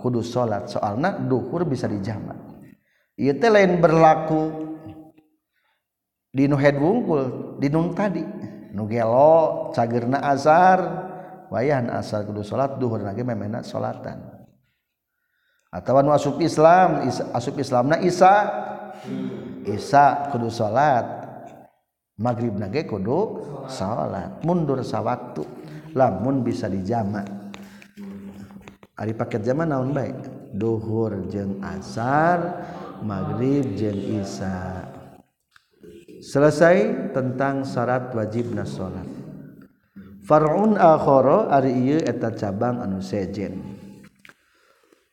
Kudu salat soalna duhur bisa dijamak ieu teh lain berlaku di nu head wungkul di nu tadi. Nu gelo cagerna asar wayahan asar kudu salat duhur lagi memena salatan atau nu asup Islam asup Islam na Isa. Isa kudu salat maghrib nage kudu salat mundur sawaktu. Lamun bisa dijamak Ari paket jama naon baik duhur jeng asar maghrib jeng Isa. Selesai tentang syarat wajibna salat farun akhara ari ieu eta cabang anu sejen.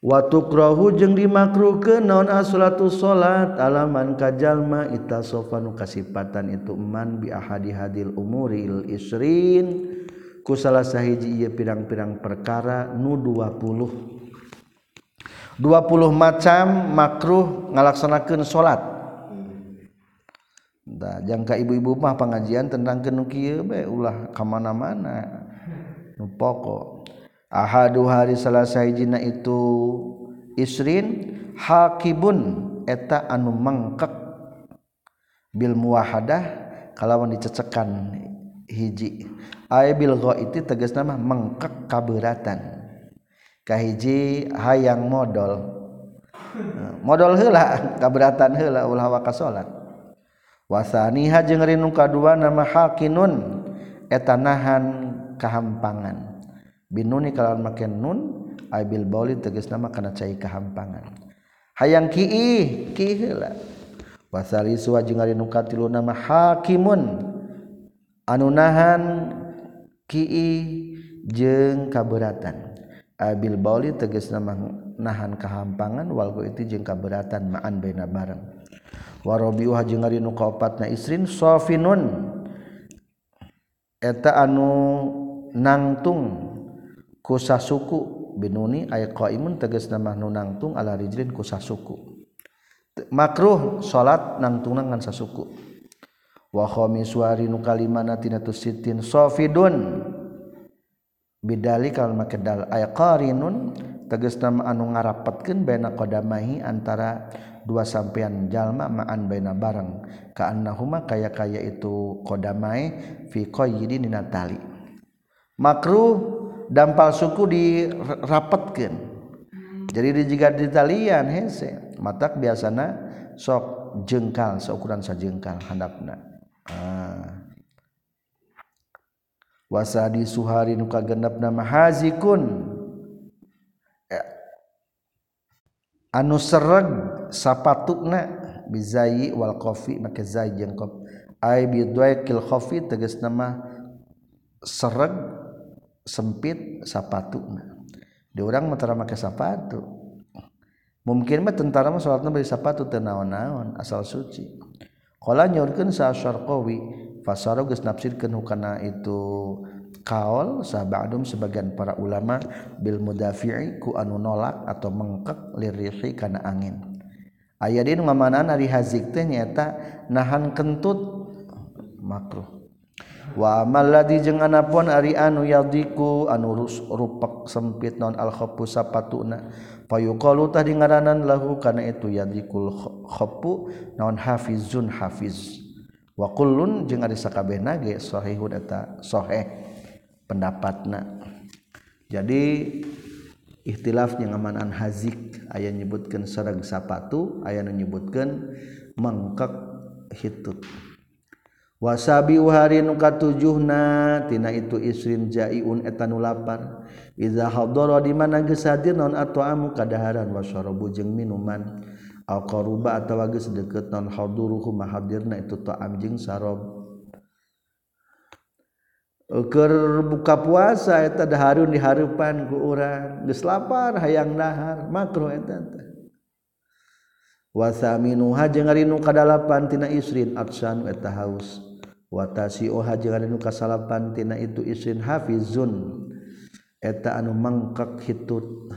Watukrohu jeung dimakruh ke naon asulatu salat? Alaman kajallma ita sofanu kasipatan itu man bi ahadi hadil umuril isrin. Ku salah sahiji ieu pirang-pirang perkara nu 20 20 macam makruh ngalaksanakeun salat. Da, jangka ibu-ibu mah pengajian tentang kenuki ulah kemana-mana nu pokok. Ahadu hari selesai jina itu isrin hakibun eta anu mengkek Bil muahadah kalawan dicecekan hiji. Ay bil ghaiti tegas nama mangkak kaberatan. Kahiji hayang modal modal hela kaberatan hela ulah waka salat wasaniha jeung kadua nama hakinun eta nahan kahampangan. binuni kalau make nun abil bauli tegas nama kana cai kahampangan. Hayang kiih kiih heula. Wasari suwa jeung ari nu katilu nama hakimun. Anu nahan kiih jeung kaberatan. Abil bauli tegas nama nahan kahampangan walgo itu jeung kaberatan ma'an baina bareng. Warobi jeung ari nu kaopatna isrin sofinun. Eta anu nangtung. kusa suku. Binuni aya qaimun tegas nama nu nangtung ala rijlin kusa suku. Makruh salat nangtung ngan sasuku wa khamiswari nu kalimana tina tusitin safidun bidali kal makedal. Aya qarinun tegas nama anu ngarapatkeun baina qadamahi antara dua sampean jalma ma'an baina barang. Ka'annahuma kaya-kaya itu qadamai fi qayyidin natali makruh dampal suku dirapatkan jadi juga di talian hese matak biasana sok jengkal seukuran sajengkal handapna ah. wasadi suhari nuka genap nama hazikun eh. anu sereg sapatukna bizayi wal kofi make zai jeung kopi ai bidwaikil kofi tegas nama sereg sempit sapatu diurang Mataram make sapatu. Mungkin mah tentara mah salatna bari sapatu teu naon-naon asal suci. Qala nyorkeun sa syarqawi fasara geus nafsirkeun hukana itu kaol sahabadum sebagian para ulama bil mudafi'i ku anu nolak atau mengkek lirihi kana angin. Aya di nu ari hazik teh nyaeta nahan kentut. Makruh. wa maladi jeung anapun ari anu yadiku anu rupek sempit non al-khopu sapatuna. Payuqalu tadi ngaranan lahu kana itu yadikul khopu non hafizun hafiz. Wa kullun jeung ari sakabeh nage sahihun eta sahih pendapatna. Jadi ikhtilafnya ngamanan hazik aya nyebutkeun sareng sapatu aya nyebutkeun mangkak hitut. wasabi uhari nuka tujuhna tina itu isrin jaiun etanu lapar. Iza hadoro di mana geus hadir naon at'amu kadaharan wasarabu jeung minuman. Al qaruba atawa geus deukeut naon haduruhu mahadirna itu ta'am jeung sarob. Keur buka puasa eta daharun di hareupan ku urang geus lapar hayang dahar makruh eta teh. Wasaminu jeung ari nu kadalapan tina isrin atsan eta haus. watasi oha nu kasalapantina itu isrin hafizun. Eta anu mangkak hitut.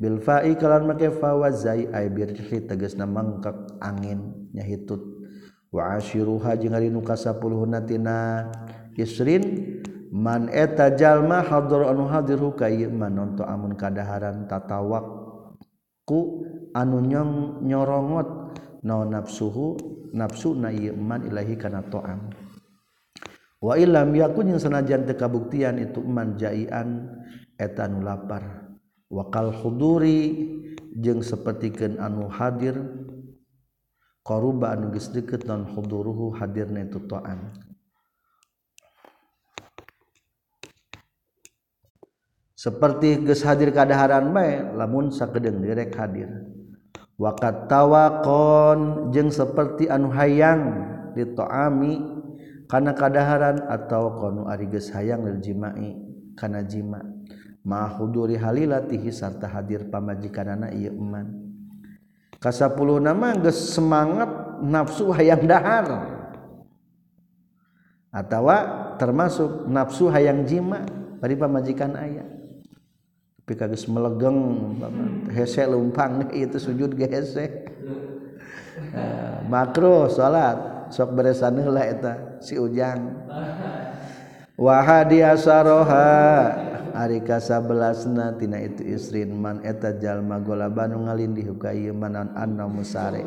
Bil fa'i kalawan make fa wa ay birhi tegasna mangkak angin hitut. Wa ashiruha jeung ari nu kasapuluhna tina isrin man eta jalma hadir anu hadir hukay man onto amun kadaharan tatawak ku anu nyong nyorongot no nafsuhu nafsu na ieu man ilahi kana ta'am wa ilam yakun yang senajan tekabuktian itu man jaian eta anu lapar. Wakal huduri jeung sapertikeun anu hadir qaruba anu geus deukeut non huduruhu hadirna itu to'am seperti geus hadir kadaharan bae lamun sakedeng direk hadir. Wakat tawakon jeung seperti anu hayang ditoami kana kadaharan atau qanu ari geus hayang lil jima'i kana jima. Ma huduri halilatihi sarta hadir pamajikanana ieu iman kasapuluh nama geus semangat nafsu hayang dahar. Atawa termasuk nafsu hayang jima bari pamajikan aya. Tapi kagus melegeng hese lumpang itu sujud ge hese. Makruh salat. sok beresanlah eta si ujang. Wahhadi asaroha Ari kasa belasna tina itu isrin man eta jalma gola banu ngalindih manan anna musare.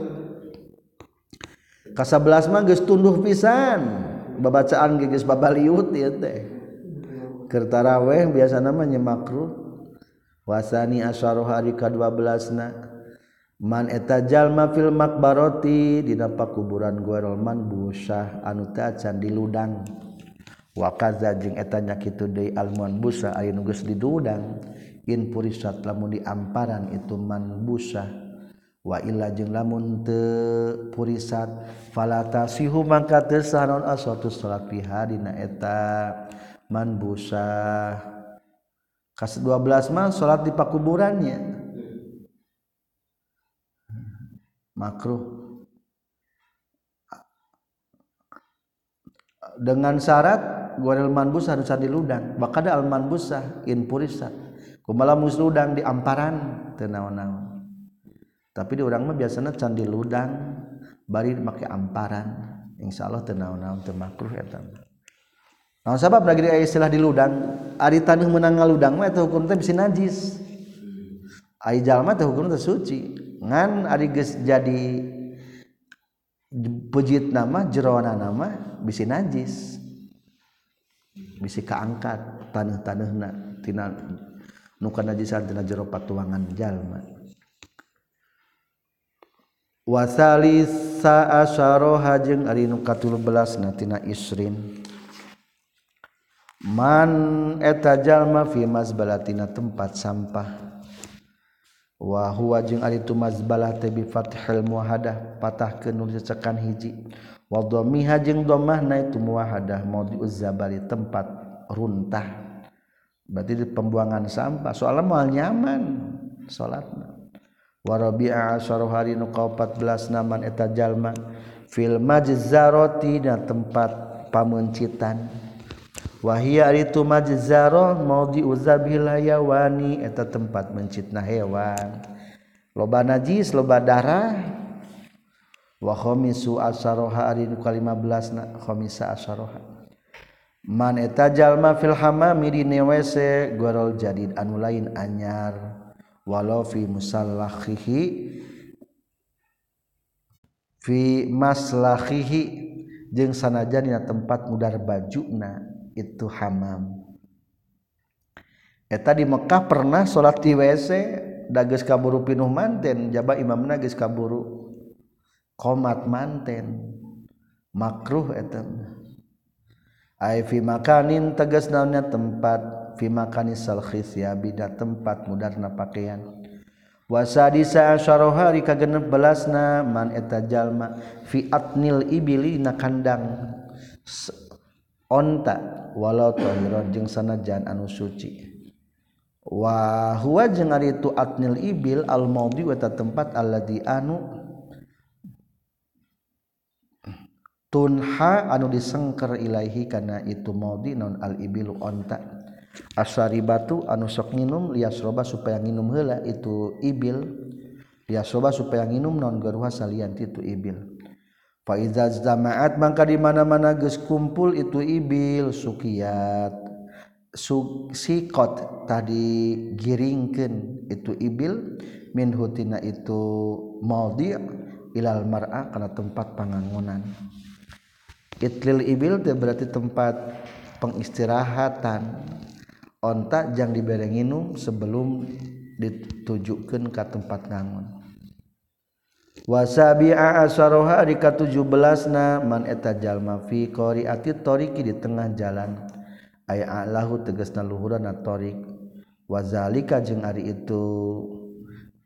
Ka belas mah geus tunduh pisan babacaan geus babaliut ieu teh. Keur tarawih biasana mah nyemakruh. Wasani asaroha ari ka 12 na Man eta jalma fil baroti dina pakuburan gueman busah anu tacan di ludang. Wakaza jeung eta nya kitu deui almuan busa aya nu geus didudang in purisat lamun di amparan itu man busa wa illa jeung lamun teu purisat falatasihu mangka teu sah naon asatu salat fiha dina eta man busa kas 12 mah salat di pakuburannya. Makruh. Dengan syarat guaril manbus harus di ludang. Bakada al manbusah in purisa kumaha musudang di amparan teu naon-naon. Tapi di urang mah biasana can di ludang bari make amparan. Insyaallah teu naon-naon teu makruh eta Nah, sabab lagi istilah di ludang, ari tanah menang ngaludang mah eta hukum teh bisa najis. Ai jalma teh hukum teh suci. ngan ari geus jadi pejit nama jerona nama bisi najis. Bisi kaangkat tanah-tanahna tina nuka najisan tina jero patuangan jalma. Wasalisa asaroha jeung ari nu katulu belas natina isrin. Man eta jalma fi mazbalatina tempat sampah. wahwang bi fathil muahadah patah ke nucekan hiji. Waldomihang domah na itu muahadah mau diuzabari tempat runtah. Berarti di pembuangan sampah soalnya moal nyaman salatna. Warabi'a asyara hari nu 14 naman eta jalma. Fil majzarati dan tempat pamuncitan. wahia itu majzaron mau diuzzabillayawani eta tempat mencitna hewan. Loba najis loba darah. Wa khomisu asaroha ari nu ka-15 na khomisa asaroha man eta jalma fil hamami di wc gorol jadid anu lain anyar. Walau fi musallahihi fi maslahihi jeung sanajan dina tempat mudar bajuna itu hamam. Eta di Mekkah pernah salat di WC dages kaburu pinuh manten jaba imamna geus kaburu komat manten. Makruh eta ai fi makanin tegas naonnya tempat fi makani salkhis ya bida tempat mudarna pakaian. Wasadisa asyaraha di kagenep belasna man eta jalma fi atnil ibili na kandang. Onta. walau toron jeung sanajan anu suci. Wahwa jeng itu atnil ibil almaudi weta tempat Allah di anu tunha anu disengker Ilaihi karena itu maudi non al-ibilu onta. Asari batu anu sok minum lias roba supaya minum hela itu ibil. Lias roba supaya minum non garuha salian itu ibil. faizazamaat maka di mana-mana geus kumpul itu ibil sukiat. Sikot tadi giringkeun itu ibil min hutina itu maudi ilal mar'a kana tempat pangangunan itlil ibil teh berarti tempat pengistirahatan. Ontak jang diberenginum sebelum ditujukeun ka tempat ngangun wasabi'a asaroha di ka-17 na man eta jalma fi qari'ati tariqi di tengah jalan. Ay a'lahu tegasna luhurana tariq wazalika jeung ari itu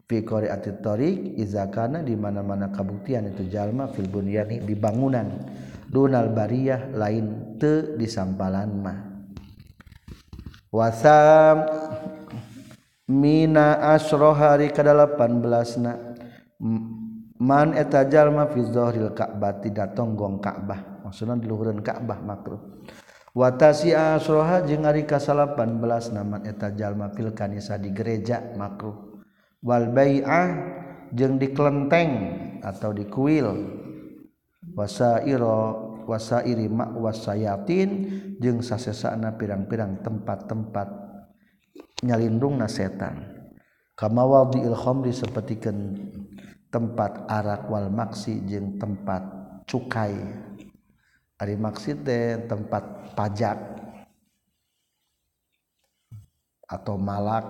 fi qari'ati tariq iza kana di mana-mana kabuktian itu jalma fil bunyani di bangunan. Dunal bariyah lain te di sampalan mah. Wasam mina asrohari ke-18 na man eta jalma fizohil Ka'bah tidak tonggong Ka'bah. Maksudna di luhureun Ka'bah makruh. Watasi asroha jeung ari kasalapan man eta jalma fil kanisa di gereja makruh. Wal bai'ah jeung di kelenteng atau di kuil. Wasairo wasairi ma wasayatin jeung sasesana pirang-pirang tempat-tempat nyalindungna setan. Kama wadiil khamri sapertikeun tempat Arwal maksi jeung tempat cukai. Hari maksud tempat pajak. Atau malak.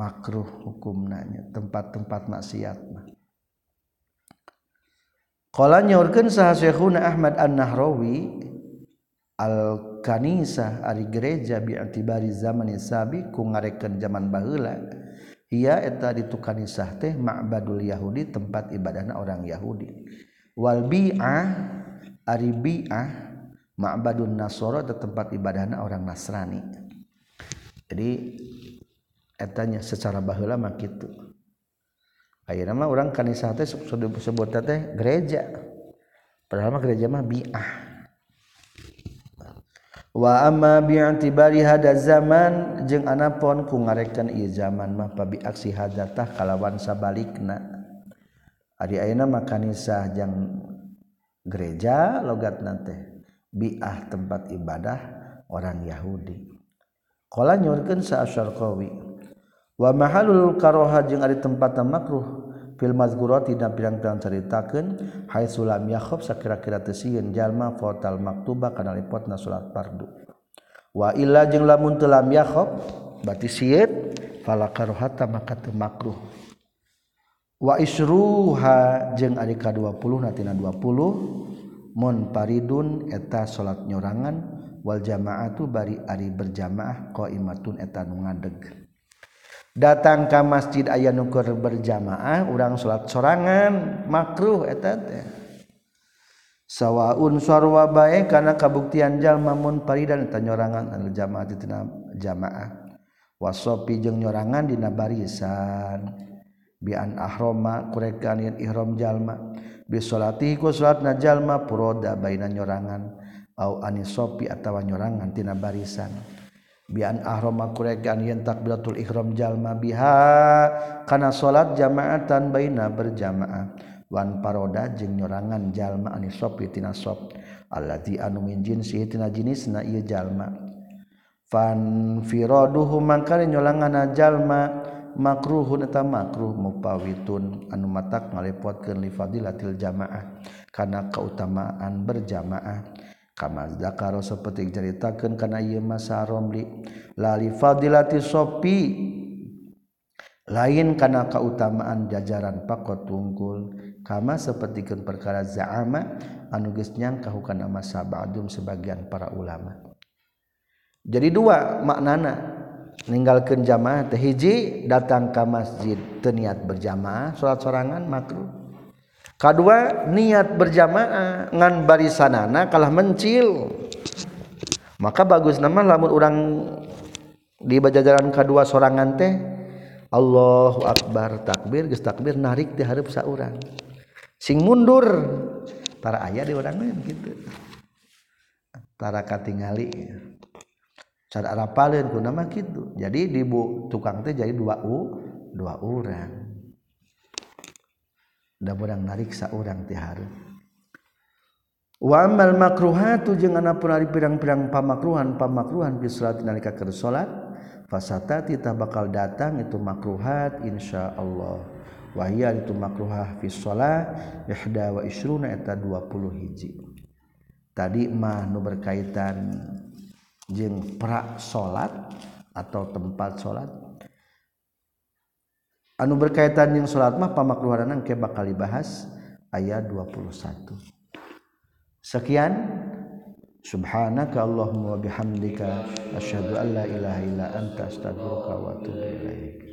Makruh hukum nanya tempat-tempat maksiat Qala nyaurkeun saha Syekhuna Ahmad An-Nahrawi al-kanisah ari gereja bi atibari zaman sabi ku ngarekeun zaman baheula ia eta ditu kanisah teh ma'badul yahudi tempat ibadahna orang Yahudi. Wal bi'ah ari bi'ah ma'badun nasara tempat ibadahna orang Nasrani. Jadi etanya secara baheula mah kitu. Ayeuna mah urang kanisah teh disebut teh gereja. Padahal mah gereja mah bi'ah wa amma bi'tibari hada zaman jeung anapon ku ngarekan ieu zaman mah pabi aksi hadatah kalawan sabalikna. Ari ayeuna mah kanisah jang gereja logat teh bi'ah tempat ibadah orang Yahudi. Qala nyurkeun sa asyarqawi. Wa mahalul karoha jeung ari tempat makruh. filmazgura tidak pirang-pirang ceritakan Hai sulam Yakob sakira-kira tesiin jalma fotal maktuba kana lipotna salat fardu. Wa illa jeung lamun teu lam Yakob berarti sieut fala karuhata maka teu makruh. Wa isruha jeung ari ka 20 natina 20 mun paridun eta salat nyorangan wal jamaatu bari ari berjamaah qaimatun eta nu ngadeg. datang ke masjid ayah nukur berjamaah urang salat sorangan makruh eta teh. Sawaun sarwa bae kana kabuktian jalma mun paridan eta nyorangan jamaah di tina jamaah. Wasopi jeung nyorangan dina barisan. Bian ahroma kurekan yen ihram jalma. Bi salati ku salatna jalma puroda baina nyorangan. Au anisopi atawa nyorangan tina barisan. bian ahroma kuregan yen takbiratul ihram jalma biha kana salat jamaatan baina berjamaah. Wan paroda jeung nyorangan jalma ani sopi tina sop. Allazi anu min jinsi tina jinisna ieu jalma. Fan firaduhu mangkare nyolangan jalma makruhun eta makruh mupawitun. Anu matak ngalepotkeun li fadilatil jamaah kana kautamaan berjamaah. Kamazakaro seperti ceritakan karena ia masa romli lali fadilati sopi. Lain karena keutamaan jajaran pakot tungkul kama sepertikan perkara za'ama anuges nyangka hukana masa ba'dum sebagian para ulama. Jadi dua maknana. Meninggalkan jamaah tehiji datang ke masjid teniat berjamaah sholat sorangan makruh. Kedua niat berjamaah. Ngan barisanana kalah mencil. Maka bagus nama lamun orang di bajajaran kedua sorangan teh Allahu Akbar takbir geus takbir narik di hareup saurang sing mundur para ayah di orang lain gitu. Tara katingali. Cara arapaleun ku nama gitu jadi di bu tukang teh jadi dua u dua orang da urang nariksa urang ti hareum wa amal makruhatu jeung ana pun pirang-pirang pamakruhan pamakruhan fi salat nalika keur salat fasata tah bakal datang itu makruhat insyaallah. Wa hiya itu makruhah fi shalah ihda wa isruna eta 20 hiji. Tadi mah nu berkaitan jeung pra salat atau tempat salat anu berkaitan yang salat mah pamakluharanan ke bakal dibahas ayat 21 sekian. Subhanaka allahumma wa bihamdika asyhadu an la ilaha illa anta astaghfiruka wa atubu ilaik.